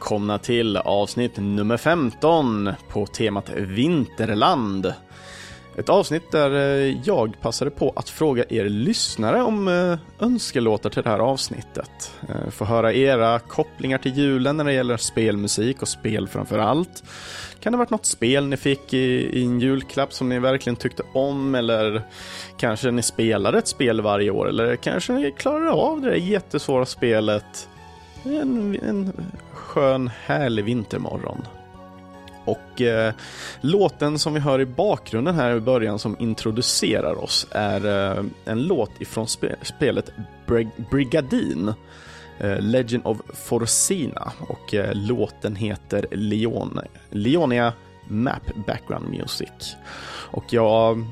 välkomna till avsnitt nummer 15 på temat Vinterland. Ett avsnitt där eh, jag passade på att fråga er lyssnare om eh, önskelåtar till det här avsnittet. Eh, få höra era kopplingar till julen när det gäller spelmusik och spel framför allt. Kan det ha varit något spel ni fick i, i en julklapp som ni verkligen tyckte om eller kanske ni spelade ett spel varje år eller kanske ni klarade av det där jättesvåra spelet en, en skön härlig vintermorgon. Och eh, låten som vi hör i bakgrunden här i början som introducerar oss är eh, en låt ifrån spe spelet Brig Brigadin. Eh, Legend of Forsina och eh, låten heter Leone, Leonia Map Background Music. Och jag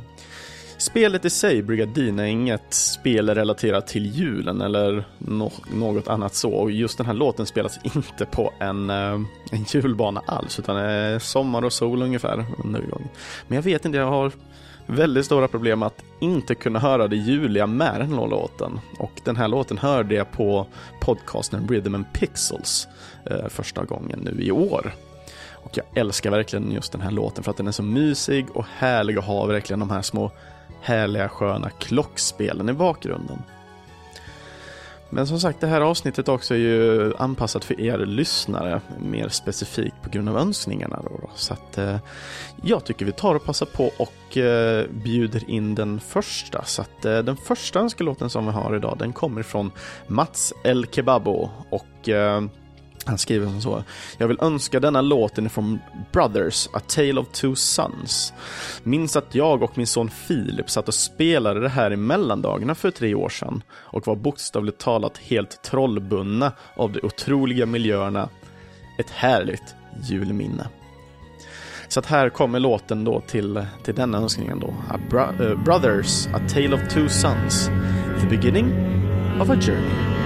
Spelet i sig, Brigadin, är inget spel relaterat till julen eller no något annat så. Och just den här låten spelas inte på en, eh, en julbana alls, utan det är sommar och sol ungefär under gången. Men jag vet inte, jag har väldigt stora problem att inte kunna höra det juliga med den här låten. Och den här låten hörde jag på podcasten Rhythm and Pixels eh, första gången nu i år. Och jag älskar verkligen just den här låten för att den är så mysig och härlig och har verkligen de här små härliga sköna klockspelen i bakgrunden. Men som sagt, det här avsnittet också är ju anpassat för er lyssnare, mer specifikt på grund av önskningarna. Då. Så att eh, jag tycker vi tar och passar på och eh, bjuder in den första. Så att eh, den första önskelåten som vi har idag, den kommer från Mats El Kebabo och eh, han skriver som så. Jag vill önska denna låten från Brothers, A Tale of Two Sons. Minns att jag och min son Filip satt och spelade det här i mellandagarna för tre år sedan och var bokstavligt talat helt trollbundna av de otroliga miljöerna. Ett härligt julminne. Så att här kommer låten då till, till denna önskningen då. A bro uh, Brothers, A Tale of Two Sons. The beginning of a journey.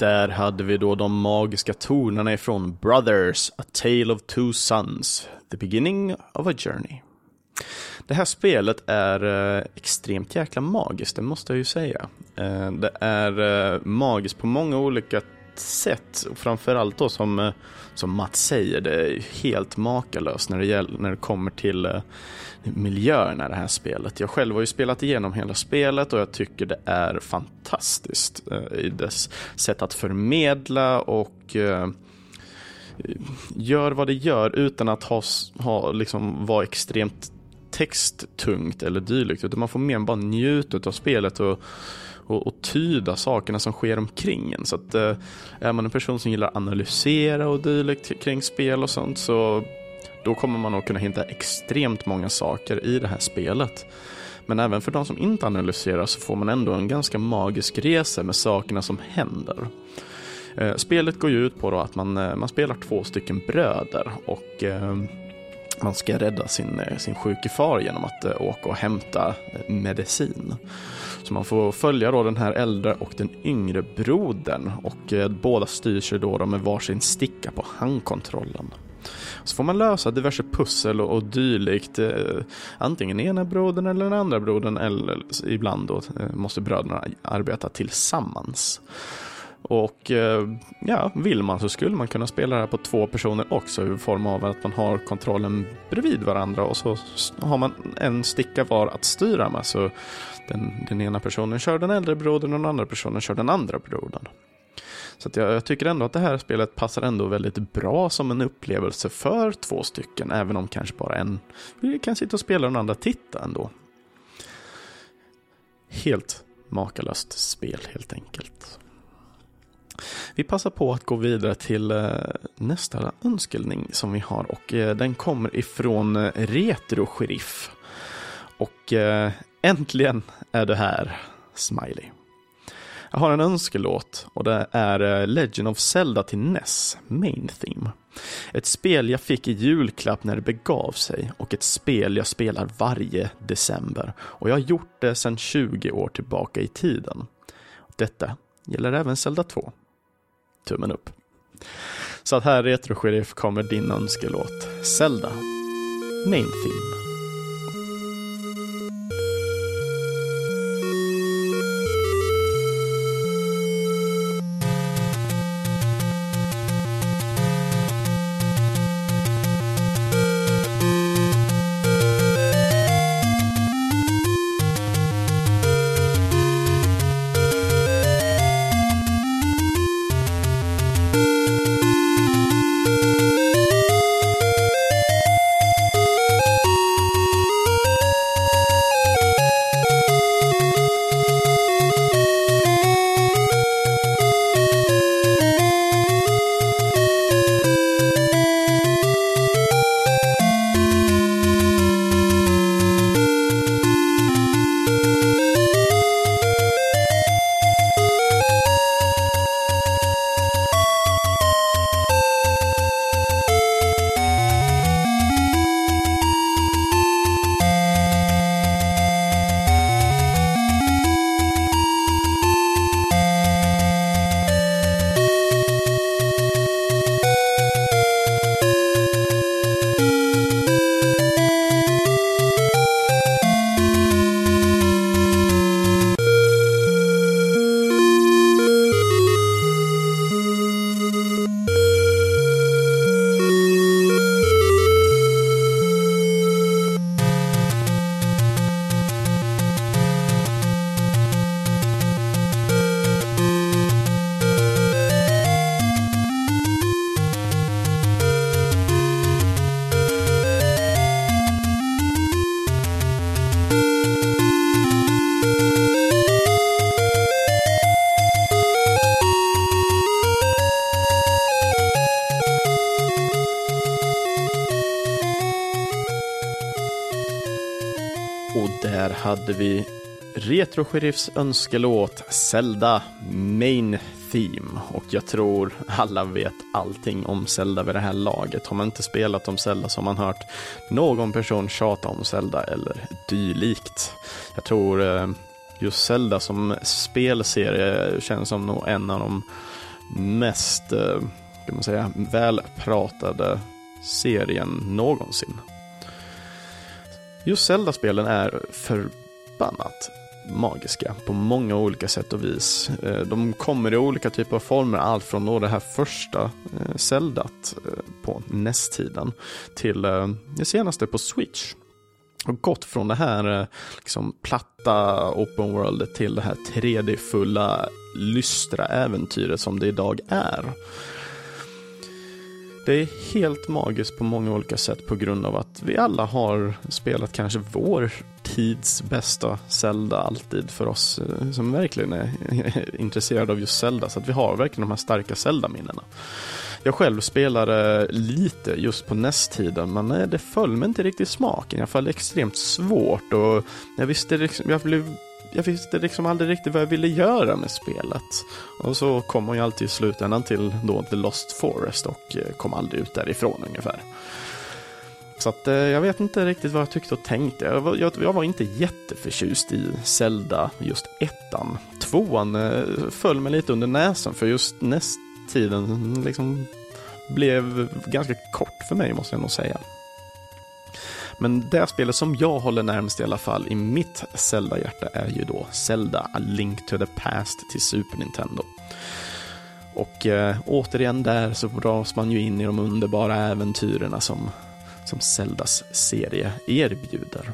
Där hade vi då de magiska tonerna ifrån Brothers, A Tale of Two Sons, The Beginning of a Journey. Det här spelet är eh, extremt jäkla magiskt, det måste jag ju säga. Eh, det är eh, magiskt på många olika sätt, och framförallt då som, eh, som Mats säger, det är helt makalöst när det, gäller, när det kommer till eh, miljöerna i det här spelet. Jag själv har ju spelat igenom hela spelet och jag tycker det är fantastiskt eh, i dess sätt att förmedla och gör vad det gör utan att ha, ha liksom, vara extremt texttungt eller dylikt. Utan man får mer bara njuta av spelet och, och, och, tyda sakerna som sker omkring en. Så att eh, är man en person som gillar att analysera och dylikt kring spel och sånt så då kommer man nog kunna hitta extremt många saker i det här spelet. Men även för de som inte analyserar så får man ändå en ganska magisk resa med sakerna som händer. Eh, spelet går ju ut på att man, eh, man spelar två stycken bröder och eh, man ska rädda sin, eh, sin sjuke far genom att eh, åka och hämta eh, medicin. Så man får följa då den här äldre och den yngre brodern och eh, båda styr sig då med varsin sticka på handkontrollen. Så får man lösa diverse pussel och, och dylikt. Eh, antingen ena brodern eller den andra brodern eller ibland då eh, måste bröderna arbeta tillsammans. Och eh, ja, vill man så skulle man kunna spela det här på två personer också i form av att man har kontrollen bredvid varandra och så har man en sticka var att styra med. Så den, den ena personen kör den äldre brodern och den andra personen kör den andra brodern. Så jag, jag, tycker ändå att det här spelet passar ändå väldigt bra som en upplevelse för två stycken, även om kanske bara en vi kan sitta och spela och den andra titta ändå. Helt makalöst spel helt enkelt. Vi passar på att gå vidare till eh, nästa önskning som vi har och eh, den kommer ifrån eh, Retro Sheriff. Och äntligen är du här, Smiley. Jag har en önskelåt och det är eh, Legend of Zelda till NES, Main Theme. Ett spel jag fick i julklapp när det begav sig och ett spel jag spelar varje december. Och jag har gjort det sedan 20 år tillbaka i tiden. Detta gäller även Zelda 2. Tummen upp. Så att här Retro Sheriff kommer din önskelåt. Zelda, Main Theme. Vi Retro Sheriffs önskelåt Zelda Main Theme och jag tror alla vet allting om Zelda vid det här laget. Har man inte spelat om Zelda så har man hört någon person tjata om Zelda eller dylikt. Jag tror eh, just Zelda som spelserie känns som nog en av de mest, eh, kan man säga, välpratade serien någonsin. Just Zelda-spelen är för förbannat magiska på många olika sätt och vis. Eh, de kommer i olika typer av former, allt från då det här första eh, Zeldat eh, på NES-tiden till det senaste på Switch och gått från det här liksom, platta open world till det här 3D-fulla, lystra äventyret som det idag är. Det är helt magiskt på många olika sätt på grund av att vi alla har spelat kanske vår tids bästa Zelda alltid för oss eh, som verkligen är intresserade av just Zelda. Så att vi har verkligen de här starka Zelda-minnena. Jag själv spelade lite just på NES-tiden, men eh, det föll mig inte riktigt i smaken. Jag föll extremt svårt och jag visste, liksom, jag blev jag visste liksom aldrig riktigt vad jag ville göra med spelet. Och så kom hon ju alltid i slutändan till då The Lost Forest och eh, kom aldrig ut därifrån ungefär. Så att eh, jag vet inte riktigt vad jag tyckte och tänkte. Jag var, jag, jag var inte jätteförtjust i Zelda, just ettan. Tvåan eh, föll mig lite under näsan för just näst tiden liksom blev ganska kort för mig måste jag nog säga. Men det spelet som jag håller närmast i alla fall i mitt Zelda-hjärta är ju då Zelda A Link to the Past till Super Nintendo. Och eh, återigen där så dras man ju in i de underbara äventyrerna som, som Zeldas serie erbjuder.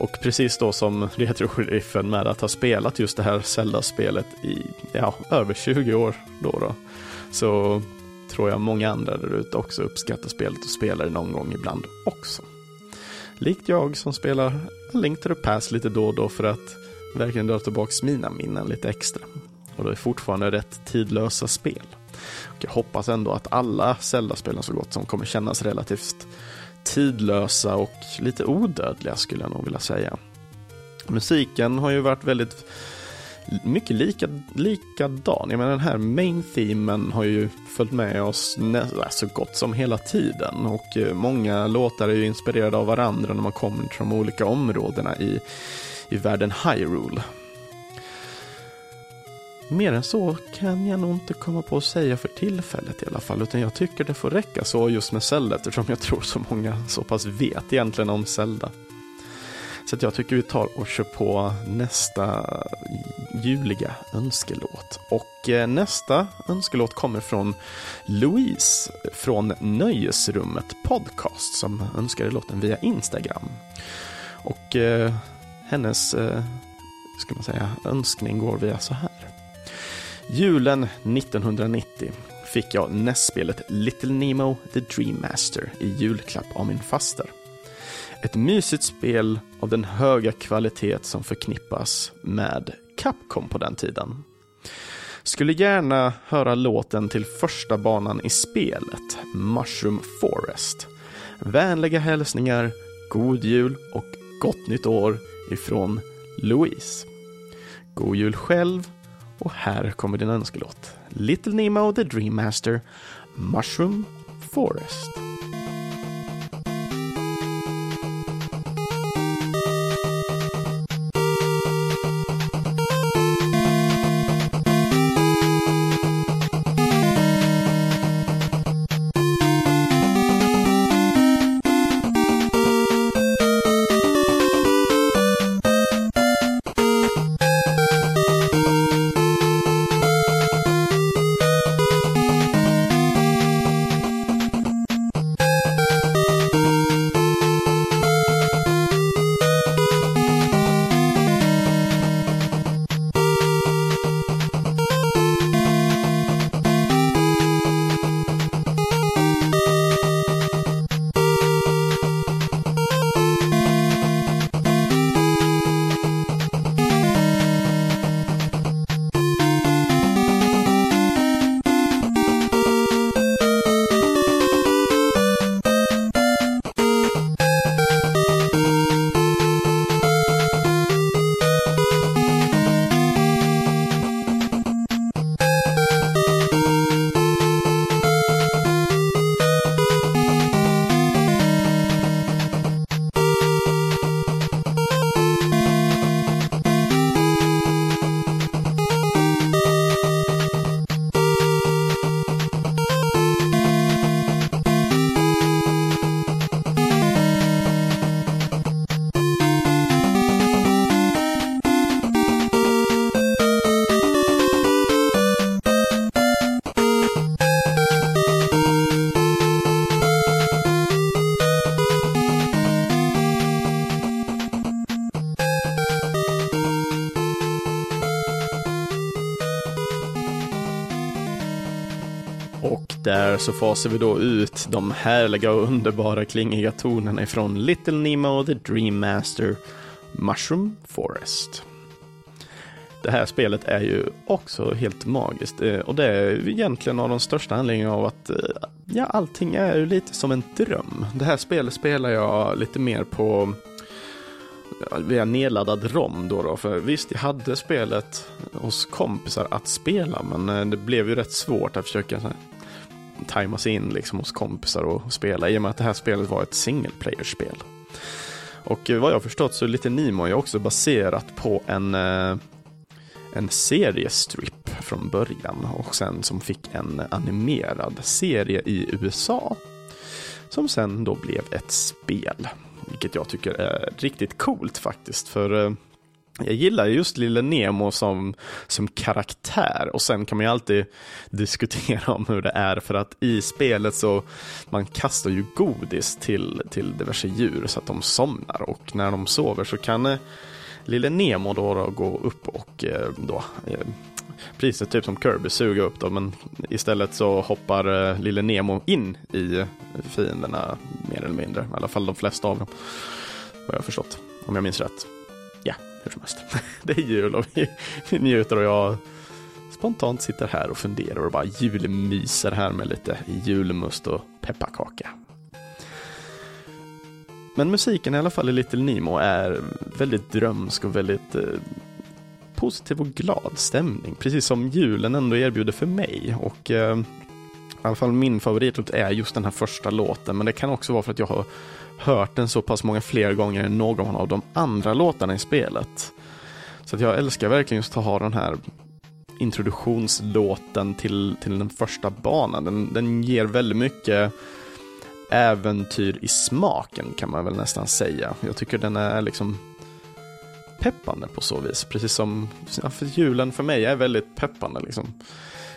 Och precis då som Retro-sheriffen med att ha spelat just det här Zelda-spelet i ja, över 20 år då, då så tror jag många andra där ute också uppskattar spelet och spelar det någon gång ibland också. Likt jag som spelar Link to the Past lite då och då för att verkligen dra tillbaka mina minnen lite extra. Och det är fortfarande rätt tidlösa spel. Och jag hoppas ändå att alla Zelda-spelen så gott som kommer kännas relativt tidlösa och lite odödliga skulle jag nog vilja säga. Musiken har ju varit väldigt mycket lika, likadan. Jag menar den här main themen har ju följt med oss äh, så gott som hela tiden och eh, många låtar är ju inspirerade av varandra när man kommer till de olika områdena i, i världen Hyrule. Mer än så kan jag nog inte komma på att säga för tillfället i alla fall, utan jag tycker det får räcka så just med Zelda eftersom jag tror så många så pass vet egentligen om Zelda. Så jag tycker vi tar och kör på nästa juliga önskelåt. Och eh, nästa önskelåt kommer från Louise från Nöjesrummet Podcast som önskade låten via Instagram. Och eh, hennes, eh, ska man säga, önskning går via så här. Julen 1990 fick jag nästspelet Little Nemo The Dream Master i julklapp av min faster. Ett mysigt spel av den höga kvalitet som förknippas med Capcom på den tiden. Skulle gärna höra låten till första banan i spelet, Mushroom Forest. Vänliga hälsningar, god jul och gott nytt år ifrån Louise. God jul själv och här kommer din önskelåt. Little Nemo the Dream Master, Mushroom Forest. Här så fasar vi då ut de härliga och underbara klingiga tonerna ifrån Little Nemo The Dream Master Mushroom Forest. Det här spelet är ju också helt magiskt eh, och det är egentligen av de största anledningarna av att eh, ja, allting är ju lite som en dröm. Det här spelet spelar jag lite mer på via nedladdad ROM då, då. För visst, jag hade spelet hos kompisar att spela, men eh, det blev ju rätt svårt att försöka tajma sig in liksom hos kompisar och spela i och med att det här spelet var ett single player-spel. Och eh, vad jag har förstått så är lite Nemo är också baserat på en, eh, en seriestrip från början och sen som fick en animerad serie i USA. Som sen då blev ett spel. Vilket jag tycker är riktigt coolt faktiskt. För eh, jag gillar just Lille Nemo som, som karaktär och sen kan man ju alltid diskutera om hur det är för att i spelet så man kastar ju godis till, till diverse djur så att de somnar och när de sover så kan eh, Lille Nemo då, då gå upp och eh, då eh, precis typ som Kirby suga upp dem men istället så hoppar eh, lille Nemo in i fienderna mer eller mindre, i alla fall de flesta av dem. Vad jag har förstått, om jag minns rätt. Hur som helst. Det är jul och vi, vi njuter och jag spontant sitter här och funderar och bara julmyser här med lite julmust och pepparkaka. Men musiken i alla fall i Little Nemo är väldigt drömsk och väldigt eh, positiv och glad stämning, precis som julen ändå erbjuder för mig. Och eh, i alla fall min favoritlåt är just den här första låten, men det kan också vara för att jag har hört den så pass många fler gånger än någon av de andra låtarna i spelet. Så att jag älskar verkligen just att ha den här introduktionslåten till, till den första banan. Den, den ger väldigt mycket äventyr i smaken kan man väl nästan säga. Jag tycker den är liksom peppande på så vis. Precis som ja, för julen för mig är väldigt peppande. Liksom.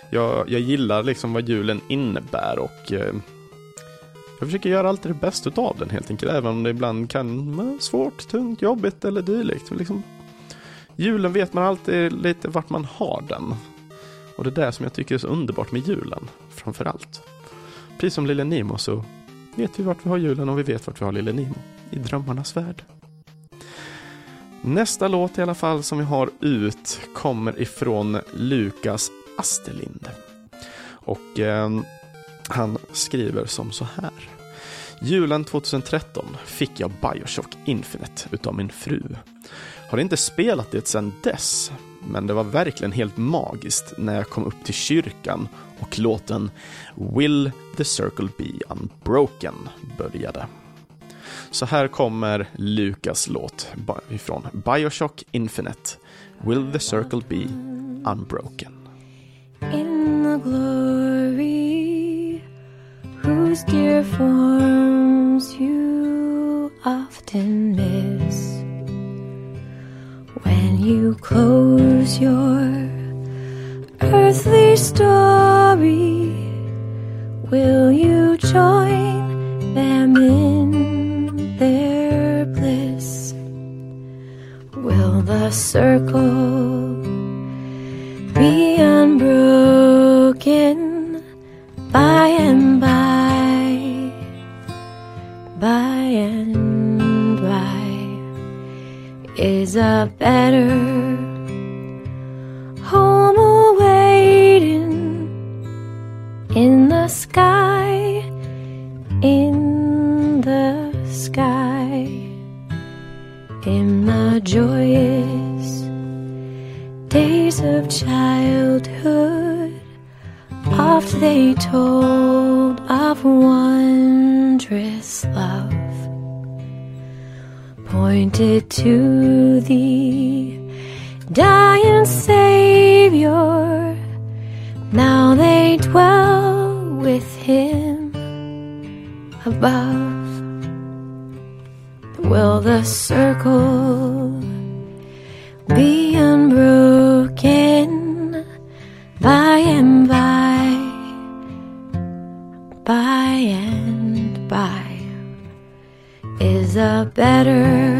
Jag, jag gillar liksom vad julen innebär och eh, jag försöker göra alltid det bästa av den helt enkelt. Även om det ibland kan vara svårt, tungt, jobbigt eller dylikt. Liksom, julen vet man alltid lite vart man har den. Och det är det som jag tycker är så underbart med julen, framför allt. Precis som Lille Nemo så vet vi vart vi har julen och vi vet vart vi har Lille Nemo. I drömmarnas värld. Nästa låt i alla fall som vi har ut kommer ifrån Lukas Asterlind. Och eh, han skriver som så här. Julen 2013 fick jag Bioshock Infinite utav min fru. Har inte spelat det sedan dess, men det var verkligen helt magiskt när jag kom upp till kyrkan och låten Will the Circle Be Unbroken började. Så här kommer Lukas låt ifrån Bioshock Infinite. Will the circle be unbroken? Glory whose dear forms you often miss When you close your earthly story Will you join them in their bliss. Will the circle better be unbroken by and by, by and by? Is a better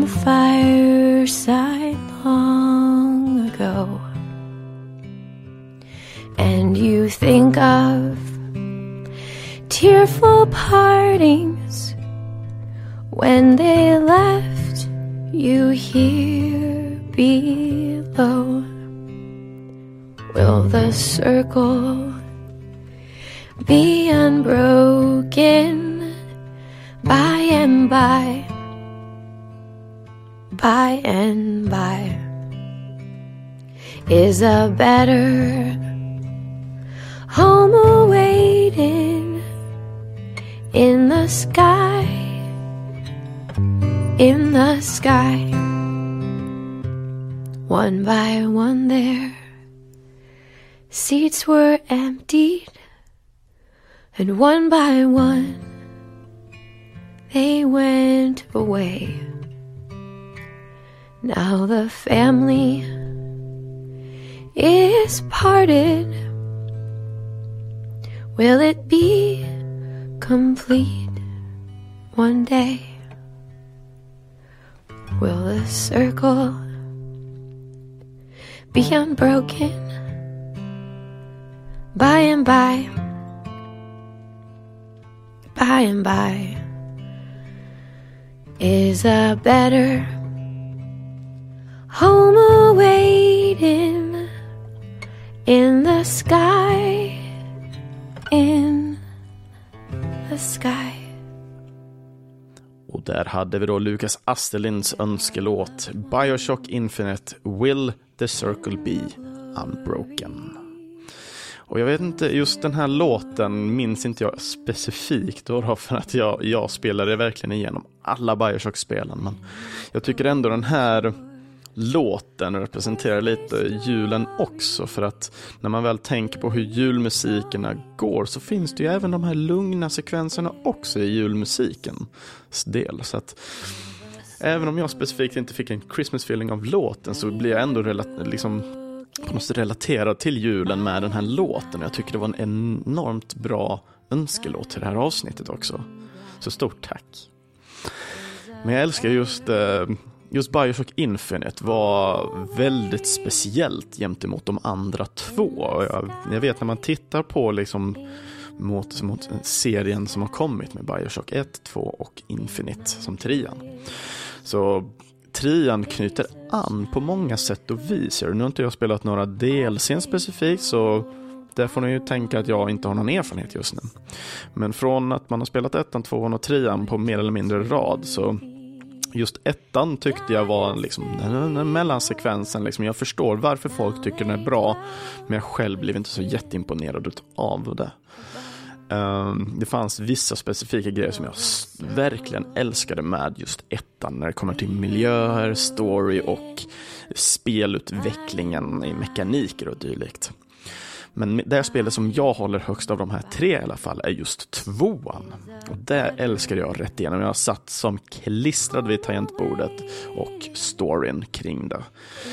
the fireside long ago. And you think of tearful partings when they left you here below. Will the circle be unbroken by and by, by and by? Is a better home awaiting in the sky, in the sky, one by one there. Seats were emptied, and one by one they went away. Now the family is parted. Will it be complete one day? Will the circle be unbroken? by and by, by and by is a better waiting in the sky, in the sky. Och där hade vi då Lukas Asterlinds önskelåt Bioshock Infinite Will the Circle Be Unbroken. Och jag vet inte, just den här låten minns inte jag specifikt då, för att jag, jag spelade verkligen igenom alla Bioshock-spelen. Men jag tycker ändå den här låten representerar lite julen också för att när man väl tänker på hur julmusikerna går så finns det ju även de här lugna sekvenserna också i julmusikens del. Så att även om jag specifikt inte fick en Christmas feeling av låten så blir jag ändå liksom på något sätt relaterad till julen med den här låten. Jag tycker det var en enormt bra önskelåt till det här avsnittet också. Så stort tack. Men jag älskar just, eh, just Bioshock Infinite var väldigt speciellt gentemot de andra två. Jag, jag vet när man tittar på liksom mot, mot serien som har kommit med Bioshock 1, 2 och Infinite som trean. Så trian knyter an på många sätt och vis. Nu har inte jag spelat några DLCn specifikt så där får ni ju tänka att jag inte har någon erfarenhet just nu. Men från att man har spelat ettan, tvåan och trean på mer eller mindre rad så just ettan tyckte jag var liksom, den, den mellansekvensen. Liksom, jag förstår varför folk tycker den är bra, men jag själv blev inte så jätteimponerad av det. Um, det fanns vissa specifika grejer som jag verkligen älskade med just ettan när det kommer till miljöer, story och spelutvecklingen i mekaniker och dylikt. Men det spelet som jag håller högst av de här tre i alla fall är just tvåan. Och det älskar jag rätt igenom. Jag satt som klistrad vid tangentbordet och storyn kring det.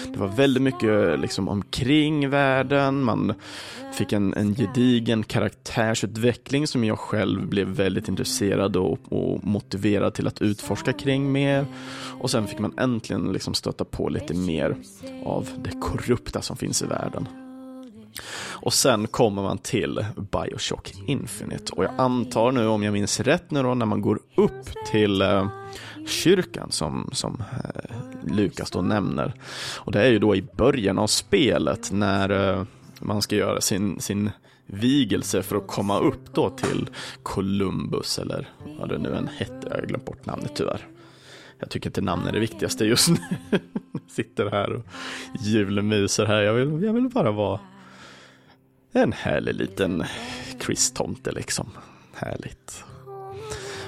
Det var väldigt mycket liksom omkring världen, man fick en, en gedigen karaktärsutveckling som jag själv blev väldigt intresserad och, och motiverad till att utforska kring mer. Och sen fick man äntligen liksom stöta på lite mer av det korrupta som finns i världen. Och sen kommer man till Bioshock Infinite. Och jag antar nu, om jag minns rätt nu då, när man går upp till eh, kyrkan som, som eh, Lukas då nämner. Och det är ju då i början av spelet när eh, man ska göra sin, sin vigelse för att komma upp då till Columbus eller vad det nu än hette. Jag har glömt bort namnet tyvärr. Jag tycker inte namn är det viktigaste just nu. Sitter här och julmyser här. Jag vill, jag vill bara vara en härlig liten Chris-tomte liksom. Härligt.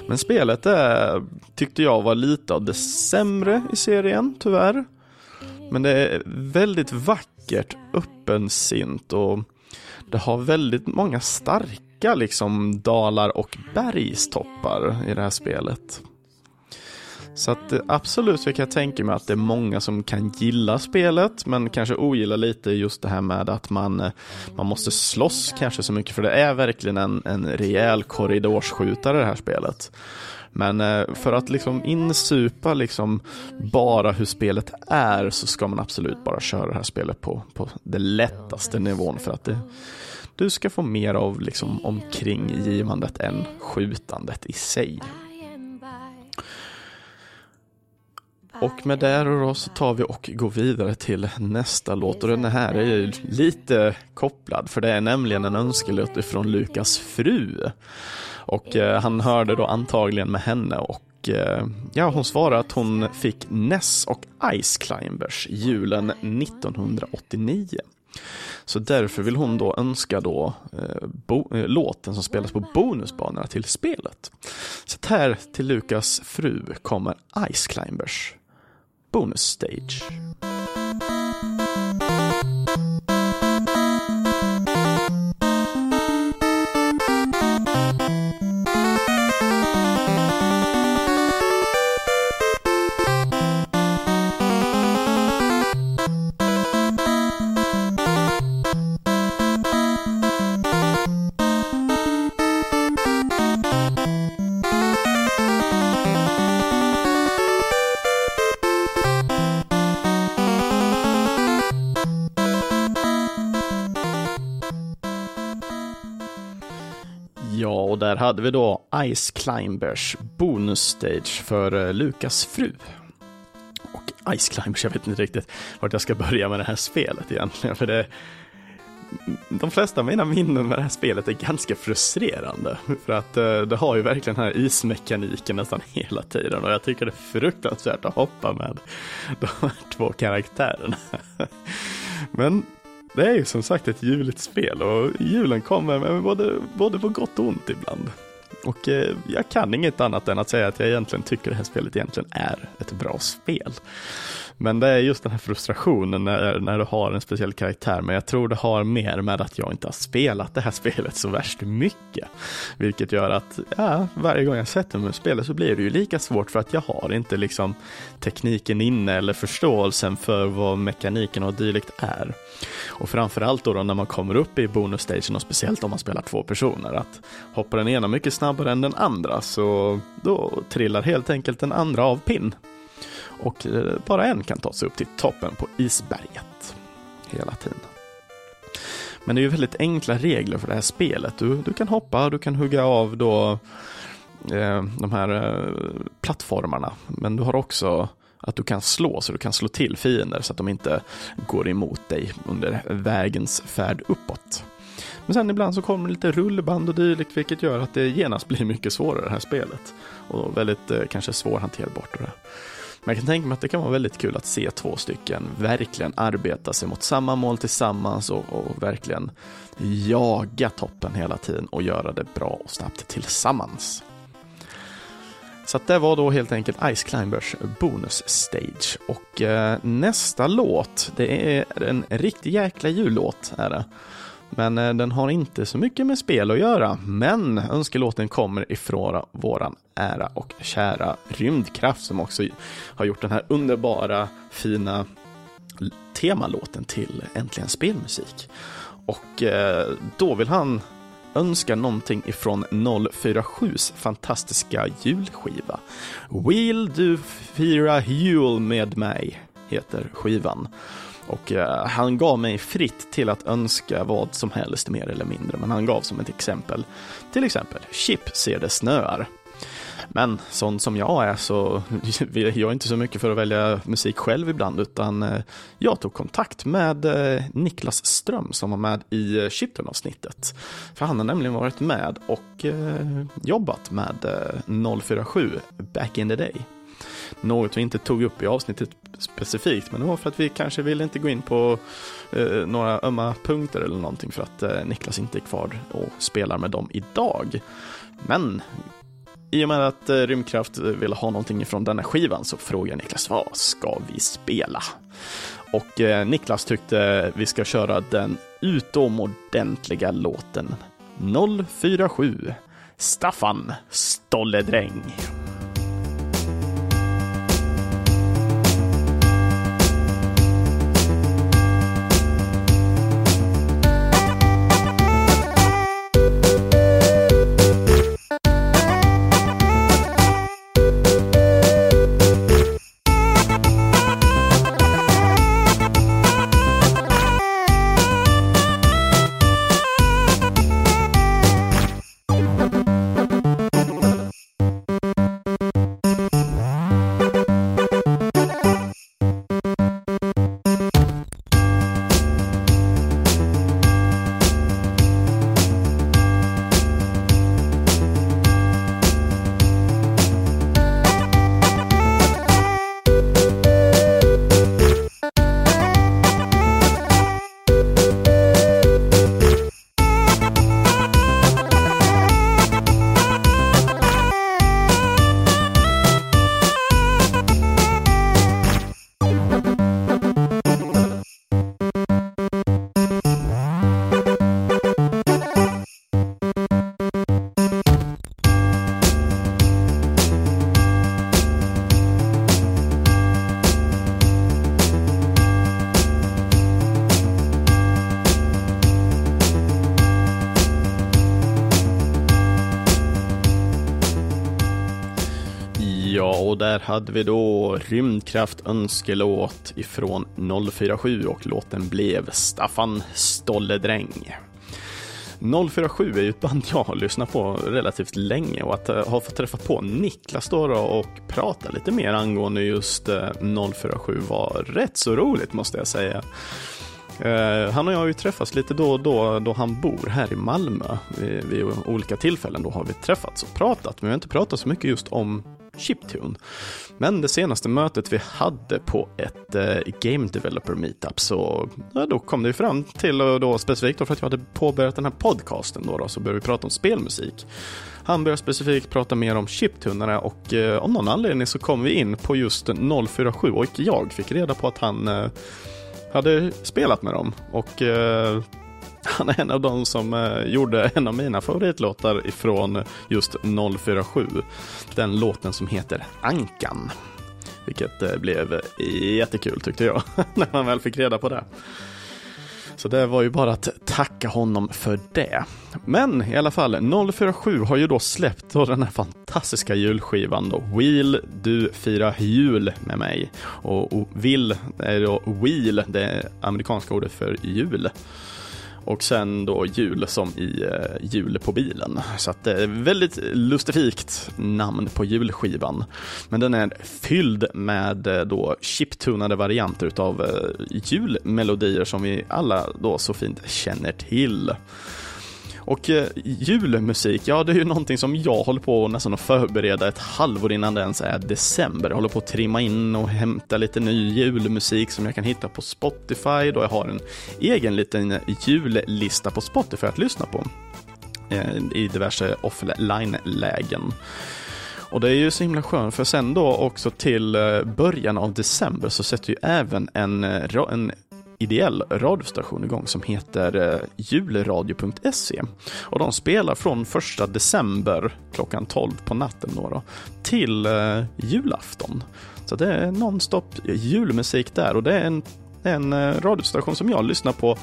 Men spelet är, tyckte jag var lite av det sämre i serien, tyvärr. Men det är väldigt vackert, öppensint och det har väldigt många starka liksom dalar och bergstoppar i det här spelet. Så att eh, absolut så kan jag tänka mig att det är många som kan gilla spelet men kanske ogillar lite just det här med att man, eh, man måste slåss kanske så mycket för det är verkligen en, en rejäl korridorsskjutare det här spelet. Men eh, för att liksom insupa liksom bara hur spelet är så ska man absolut bara köra det här spelet på, på den lättaste nivån för att det, du ska få mer av liksom omkringgivandet än skjutandet i sig. Och med det då så tar vi och går vidare till nästa låt och den här är lite kopplad för det är nämligen en önskelåt ifrån Lukas fru. Och eh, han hörde då antagligen med henne och eh, ja, hon svarar att hon fick Ness och Ice Climbers julen 1989. Så därför vill hon då önska då eh, bo, eh, låten som spelas på bonusbanorna till spelet. Så här till Lukas fru kommer Ice Climbers bonus stage. Och där hade vi då Ice Climbers bonus stage för eh, Lukas fru. Och Ice Climbers, jag vet inte riktigt vart jag ska börja med det här spelet egentligen, för det de flesta av mina minnen med det här spelet är ganska frustrerande. För att eh, det har ju verkligen den här ismekaniken nästan hela tiden och jag tycker det är fruktansvärt att hoppa med de här två karaktärerna. Men det är ju som sagt ett juligt spel och julen kommer med både, både på gott och ont ibland. Och eh, jag kan inget annat än att säga att jag egentligen tycker det här spelet egentligen är ett bra spel. Men det är just den här frustrationen när, när du har en speciell karaktär. Men jag tror det har mer med att jag inte har spelat det här spelet så värst mycket. Vilket gör att ja, varje gång jag sätter mig och spelar så blir det ju lika svårt för att jag har inte liksom tekniken inne eller förståelsen för vad mekaniken och dylikt är. Och framförallt då, då när man kommer upp i bonusstagen och speciellt om man spelar två personer att hoppar den ena mycket snabbare än den andra så då trillar helt enkelt den andra av pinn och eh, bara en kan ta sig upp till toppen på isberget hela tiden. Men det är ju väldigt enkla regler för det här spelet. Du, du kan hoppa, du kan hugga av då eh, de här eh, plattformarna, men du har också att du kan slå, så du kan slå till fiender så att de inte går emot dig under vägens färd uppåt. Men sen ibland så kommer det lite rullband och dylikt vilket gör att det genast blir mycket svårare det här spelet. Och väldigt eh, kanske svårhanterbart. Och det. Men jag kan tänka mig att det kan vara väldigt kul att se två stycken verkligen arbeta sig mot samma mål tillsammans och, och verkligen jaga toppen hela tiden och göra det bra och snabbt tillsammans. Så det var då helt enkelt Ice Climbers bonus stage. Och eh, nästa låt, det är en riktig jäkla jullåt. Är det. Men eh, den har inte så mycket med spel att göra. Men önskelåten kommer ifrån våran ära och kära Rymdkraft som också har gjort den här underbara, fina temalåten till Äntligen Spelmusik. Och eh, då vill han önska någonting ifrån 047s fantastiska julskiva. Will du fira jul med mig? heter skivan. Och eh, han gav mig fritt till att önska vad som helst mer eller mindre, men han gav som ett exempel. Till exempel, Chip ser det snöar. Men sån som jag är så jag är inte så mycket för att välja musik själv ibland utan eh, jag tog kontakt med eh, Niklas Ström som var med i eh, Chipton-avsnittet. För han har nämligen varit med och jobbat med 047 back in the day. Något vi inte tog upp i avsnittet specifikt, men det var för att vi kanske ville inte gå in på eh, några ömma punkter eller någonting för att eh, Niklas inte är kvar och spelar med dem idag. Men i och med att eh, Rymdkraft eh, vill ha någonting ifrån denna skivan så frågar Niklas vad ska vi spela? Och eh, Niklas tyckte vi ska köra den utomordentliga låten 047 Staffan Stolledräng. Där hade vi då Rymdkraft önskelåt ifrån 047 och låten blev Staffan Stolledräng. 047 är ju ett band jag har lyssnat på relativt länge och att eh, ha fått träffa på Niklas då, då och prata lite mer angående just eh, 047 var rätt så roligt måste jag säga. Eh, han och jag har ju träffats lite då och då då han bor här i Malmö. Vid, vid olika tillfällen då har vi träffats och pratat, men vi har inte pratat så mycket just om chiptune. Men det senaste mötet vi hade på ett eh, Game Developer Meetup så ja, då kom det fram till, och då specifikt då för att jag hade påbörjat den här podcasten då, då så började vi prata om spelmusik. Han började specifikt prata mer om chiptunnare och eh, av någon anledning så kom vi in på just 047 och jag fick reda på att han eh, hade spelat med dem och eh, han är en av de som eh, gjorde en av mina favoritlåtar ifrån just 047. Den låten som heter Ankan. Vilket eh, blev jättekul tyckte jag, när man väl fick reda på det. Så det var ju bara att tacka honom för det. Men i alla fall, 047 har ju då släppt då den här fantastiska julskivan då. Wheel, du firar jul med mig. Och, och Will är då Wheel, det amerikanska ordet för jul. Och sen då jul som i eh, jul på bilen. Så att det är väldigt lustifikt namn på julskivan. Men den är fylld med eh, då chiptunade varianter utav eh, julmelodier som vi alla då så fint känner till. Och eh, julmusik, ja det är ju någonting som jag håller på nästan att förbereda ett halvår innan det ens är december. Jag håller på att trimma in och hämta lite ny julmusik som jag kan hitta på Spotify då jag har en egen liten jullista på Spotify att lyssna på eh, i diverse offline-lägen. Och det är ju så himla skönt för sen då också till eh, början av december så sätter ju även en, eh, en ideell radiostation igång som heter eh, julradio.se. Och de spelar från första december klockan 12 på natten då, då till eh, julafton. Så det är nonstop julmusik där och det är en, en eh, radiostation som jag lyssnar på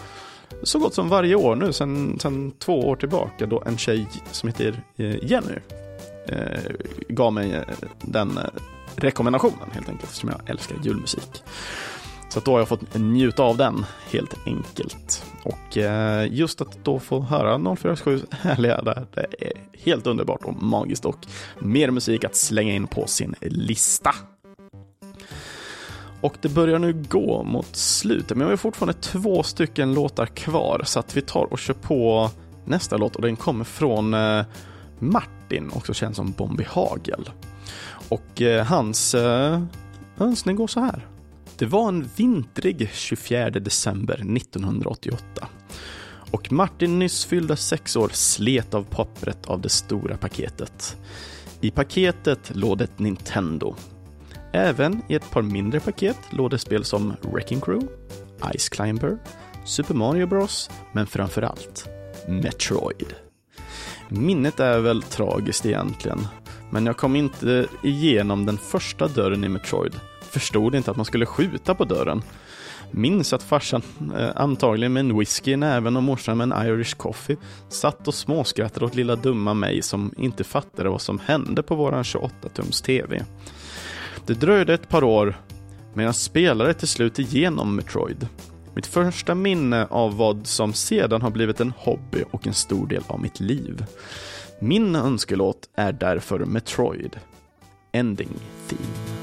så gott som varje år nu sedan, sedan två år tillbaka då en tjej som heter Jenny eh, gav mig den rekommendationen helt enkelt eftersom jag älskar julmusik. Så att då har jag fått njuta av den helt enkelt. Och eh, just att då få höra 047 härliga där, det är helt underbart och magiskt och mer musik att slänga in på sin lista. Och det börjar nu gå mot slutet, men vi har fortfarande två stycken låtar kvar så att vi tar och kör på nästa låt och den kommer från eh, Martin, också känd som Bombi Hagel. Och eh, hans önskning går så här. Det var en vintrig 24 december 1988 och Martin nyss fyllda sex år slet av pappret av det stora paketet. I paketet låg ett Nintendo. Även i ett par mindre paket låg det spel som Wrecking Crew, Ice Climber, Super Mario Bros, men framför allt Metroid. Minnet är väl tragiskt egentligen, men jag kom inte igenom den första dörren i Metroid. Förstod inte att man skulle skjuta på dörren. Minns att farsan, eh, antagligen med en whisky i näven och morsan med en Irish coffee, satt och småskrattade åt lilla dumma mig som inte fattade vad som hände på våran 28-tums TV. Det dröjde ett par år, men jag spelade till slut igenom Metroid. Mitt första minne av vad som sedan har blivit en hobby och en stor del av mitt liv. Min önskelåt är därför Metroid. Ending Theme.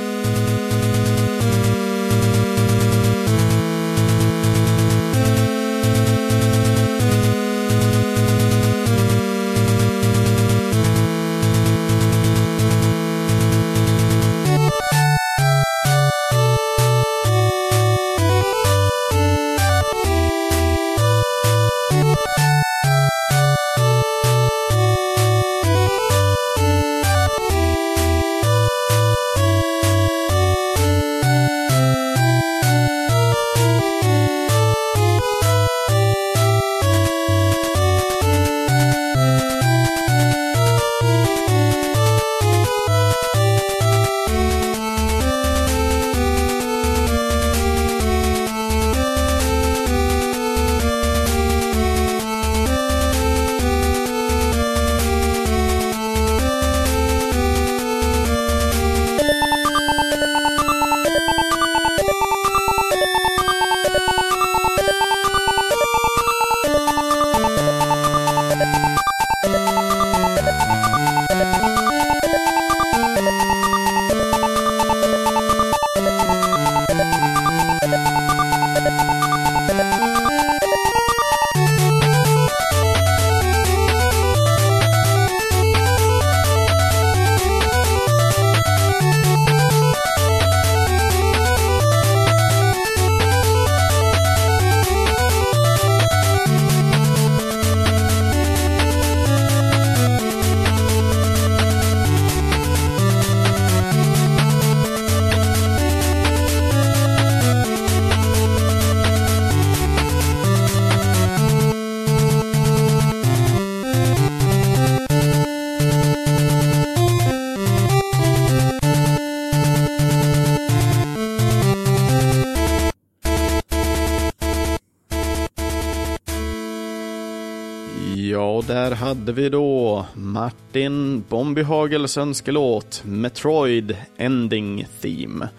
Hade vi då Martin Bombyhagels önskelåt Metroid Ending Theme.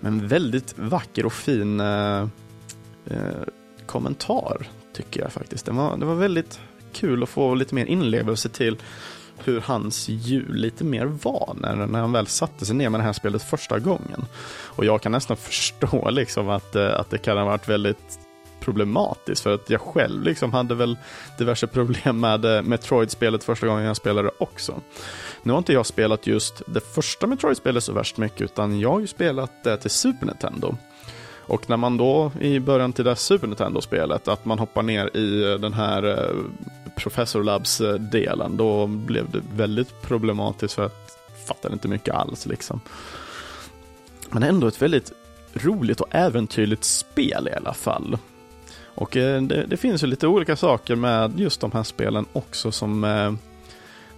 Men väldigt vacker och fin eh, eh, kommentar tycker jag faktiskt. Det var, det var väldigt kul att få lite mer inlevelse till hur hans jul lite mer var när, när han väl satte sig ner med det här spelet första gången. Och jag kan nästan förstå liksom att, eh, att det kan ha varit väldigt problematiskt för att jag själv liksom hade väl diverse problem med eh, Metroid-spelet första gången jag spelade också. Nu har inte jag spelat just det första Metroid-spelet så värst mycket utan jag har ju spelat det till Super Nintendo. Och när man då i början till det Super Nintendo-spelet, att man hoppar ner i eh, den här eh, Professor Labs-delen, då blev det väldigt problematiskt för att jag fattade inte mycket alls liksom. Men ändå ett väldigt roligt och äventyrligt spel i alla fall. Och eh, det, det, finns ju lite olika saker med just de här spelen också som, eh,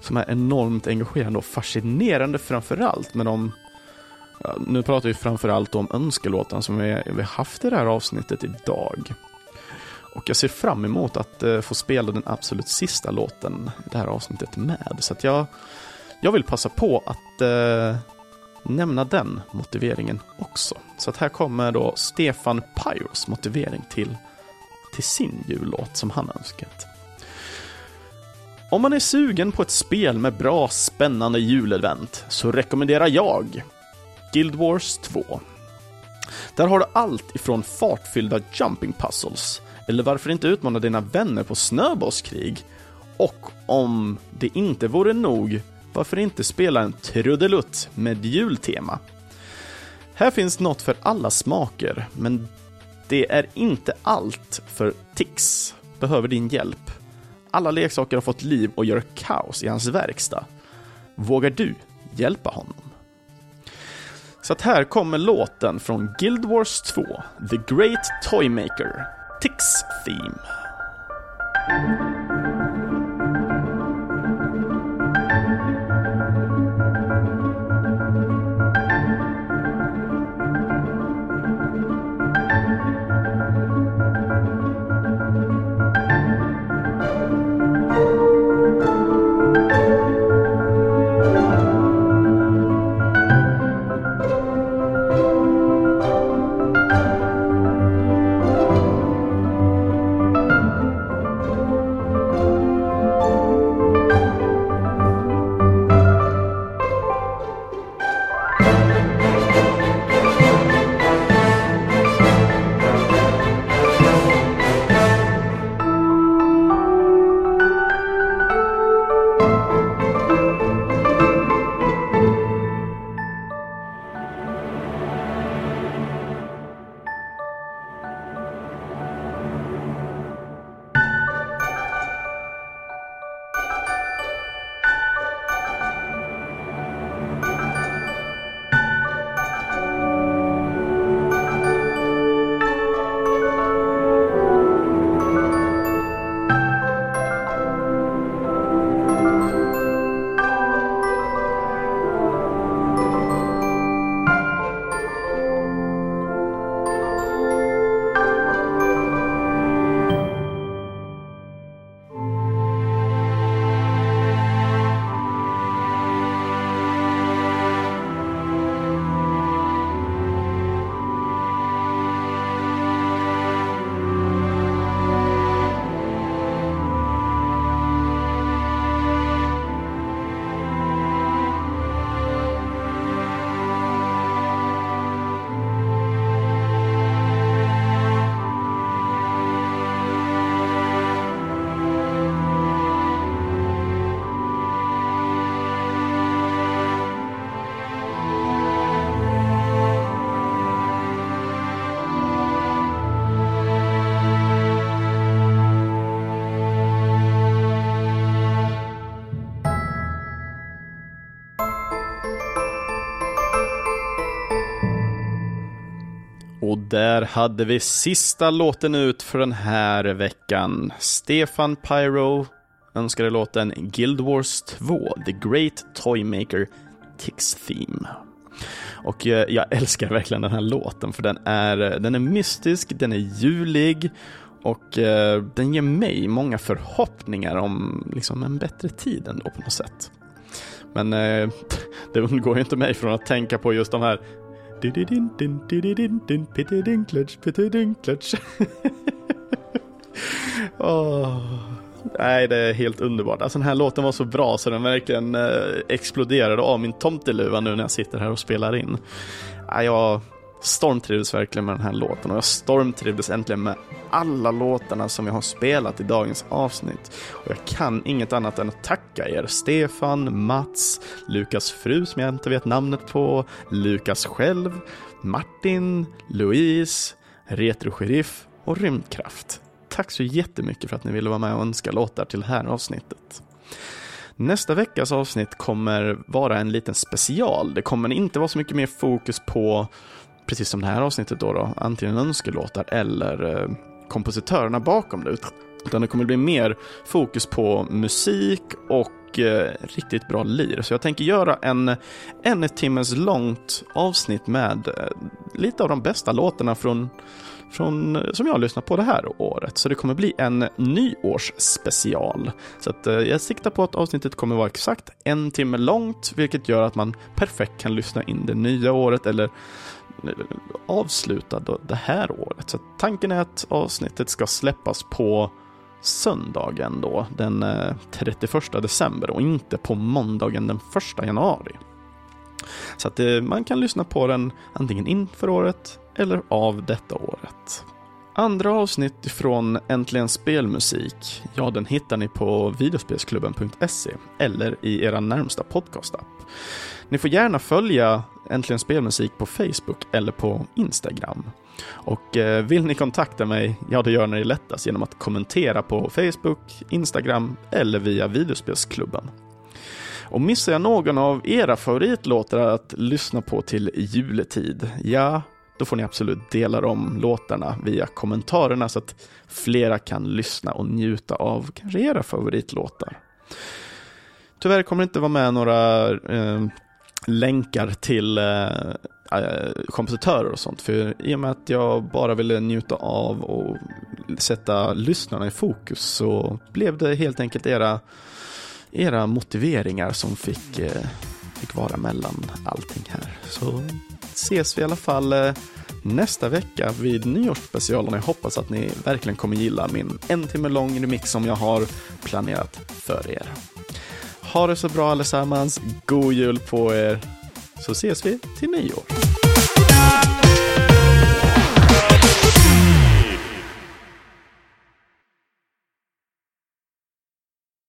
som är enormt engagerande och fascinerande framförallt med de nu pratar vi framförallt om önskelåten som vi, vi haft i det här avsnittet idag. Och jag ser fram emot att eh, få spela den absolut sista låten i det här avsnittet med. Så att jag, jag vill passa på att eh, nämna den motiveringen också. Så att här kommer då Stefan Pyros motivering till, till sin jullåt som han önskat. Om man är sugen på ett spel med bra, spännande julevent så rekommenderar jag Guild Wars 2. Där har du allt ifrån fartfyllda jumping puzzles, eller varför inte utmana dina vänner på snöbollskrig? Och om det inte vore nog, varför inte spela en trudelutt med jultema? Här finns något för alla smaker, men det är inte allt för Tix behöver din hjälp. Alla leksaker har fått liv och gör kaos i hans verkstad. Vågar du hjälpa honom? Så att här kommer låten från Guild Wars 2, The Great Toymaker, Tix Theme. Där hade vi sista låten ut för den här veckan. Stefan Pyro önskade låten Guild Wars 2, The Great Toymaker Tix Theme. Och eh, jag älskar verkligen den här låten för den är, eh, den är mystisk, den är julig och eh, den ger mig många förhoppningar om liksom, en bättre tid ändå på något sätt. Men det undgår ju inte mig från att tänka på just de här oh. Nej, det är helt underbart. Alltså den här låten var så bra så den verkligen eh, exploderade av min tomteluva nu när jag sitter här och spelar in. jag stormtrivdes verkligen med den här låten och jag stormtrivdes äntligen med alla låtarna som jag har spelat i dagens avsnitt. Och jag kan inget annat än att tacka er, Stefan, Mats, Lukas fru som jag inte vet namnet på, Lukas själv, Martin, Louise, Retro-sheriff och Rymdkraft. Tack så jättemycket för att ni ville vara med och önska låtar till det här avsnittet. Nästa veckas avsnitt kommer vara en liten special. Det kommer inte vara så mycket mer fokus på precis som det här avsnittet då, då antingen önskelåtar eller eh, kompositörerna bakom det. Utan det kommer bli mer fokus på musik och eh, riktigt bra lir. Så jag tänker göra en en timmes långt avsnitt med eh, lite av de bästa låtarna från, från, eh, som jag har lyssnat på det här året. Så det kommer bli en nyårsspecial. Så att, eh, jag siktar på att avsnittet kommer vara exakt en timme långt, vilket gör att man perfekt kan lyssna in det nya året eller avsluta det här året. Så tanken är att avsnittet ska släppas på söndagen då, den eh, 31 december och inte på måndagen den 1 januari. Så att eh, man kan lyssna på den antingen inför året eller av detta året. Andra avsnitt från Äntligen Spelmusik, ja den hittar ni på videospelsklubben.se eller i era närmsta podcastapp. Ni får gärna följa Äntligen Spelmusik på Facebook eller på Instagram. Och eh, vill ni kontakta mig, ja det gör ni lättast genom att kommentera på Facebook, Instagram eller via videospelsklubben. Och missar jag någon av era favoritlåtar att lyssna på till juletid, ja, då får ni absolut dela de låtarna via kommentarerna så att flera kan lyssna och njuta av kanske era favoritlåtar. Tyvärr kommer det inte vara med några eh, länkar till eh, eh, kompositörer och sånt. För i och med att jag bara ville njuta av och sätta lyssnarna i fokus så blev det helt enkelt era, era motiveringar som fick, eh, fick vara mellan allting här. Så ses vi i alla fall eh, nästa vecka vid nyårsspecialen. Jag hoppas att ni verkligen kommer gilla min en timme lång remix som jag har planerat för er. Ha det så bra allesammans, god jul på er, så ses vi till nyår.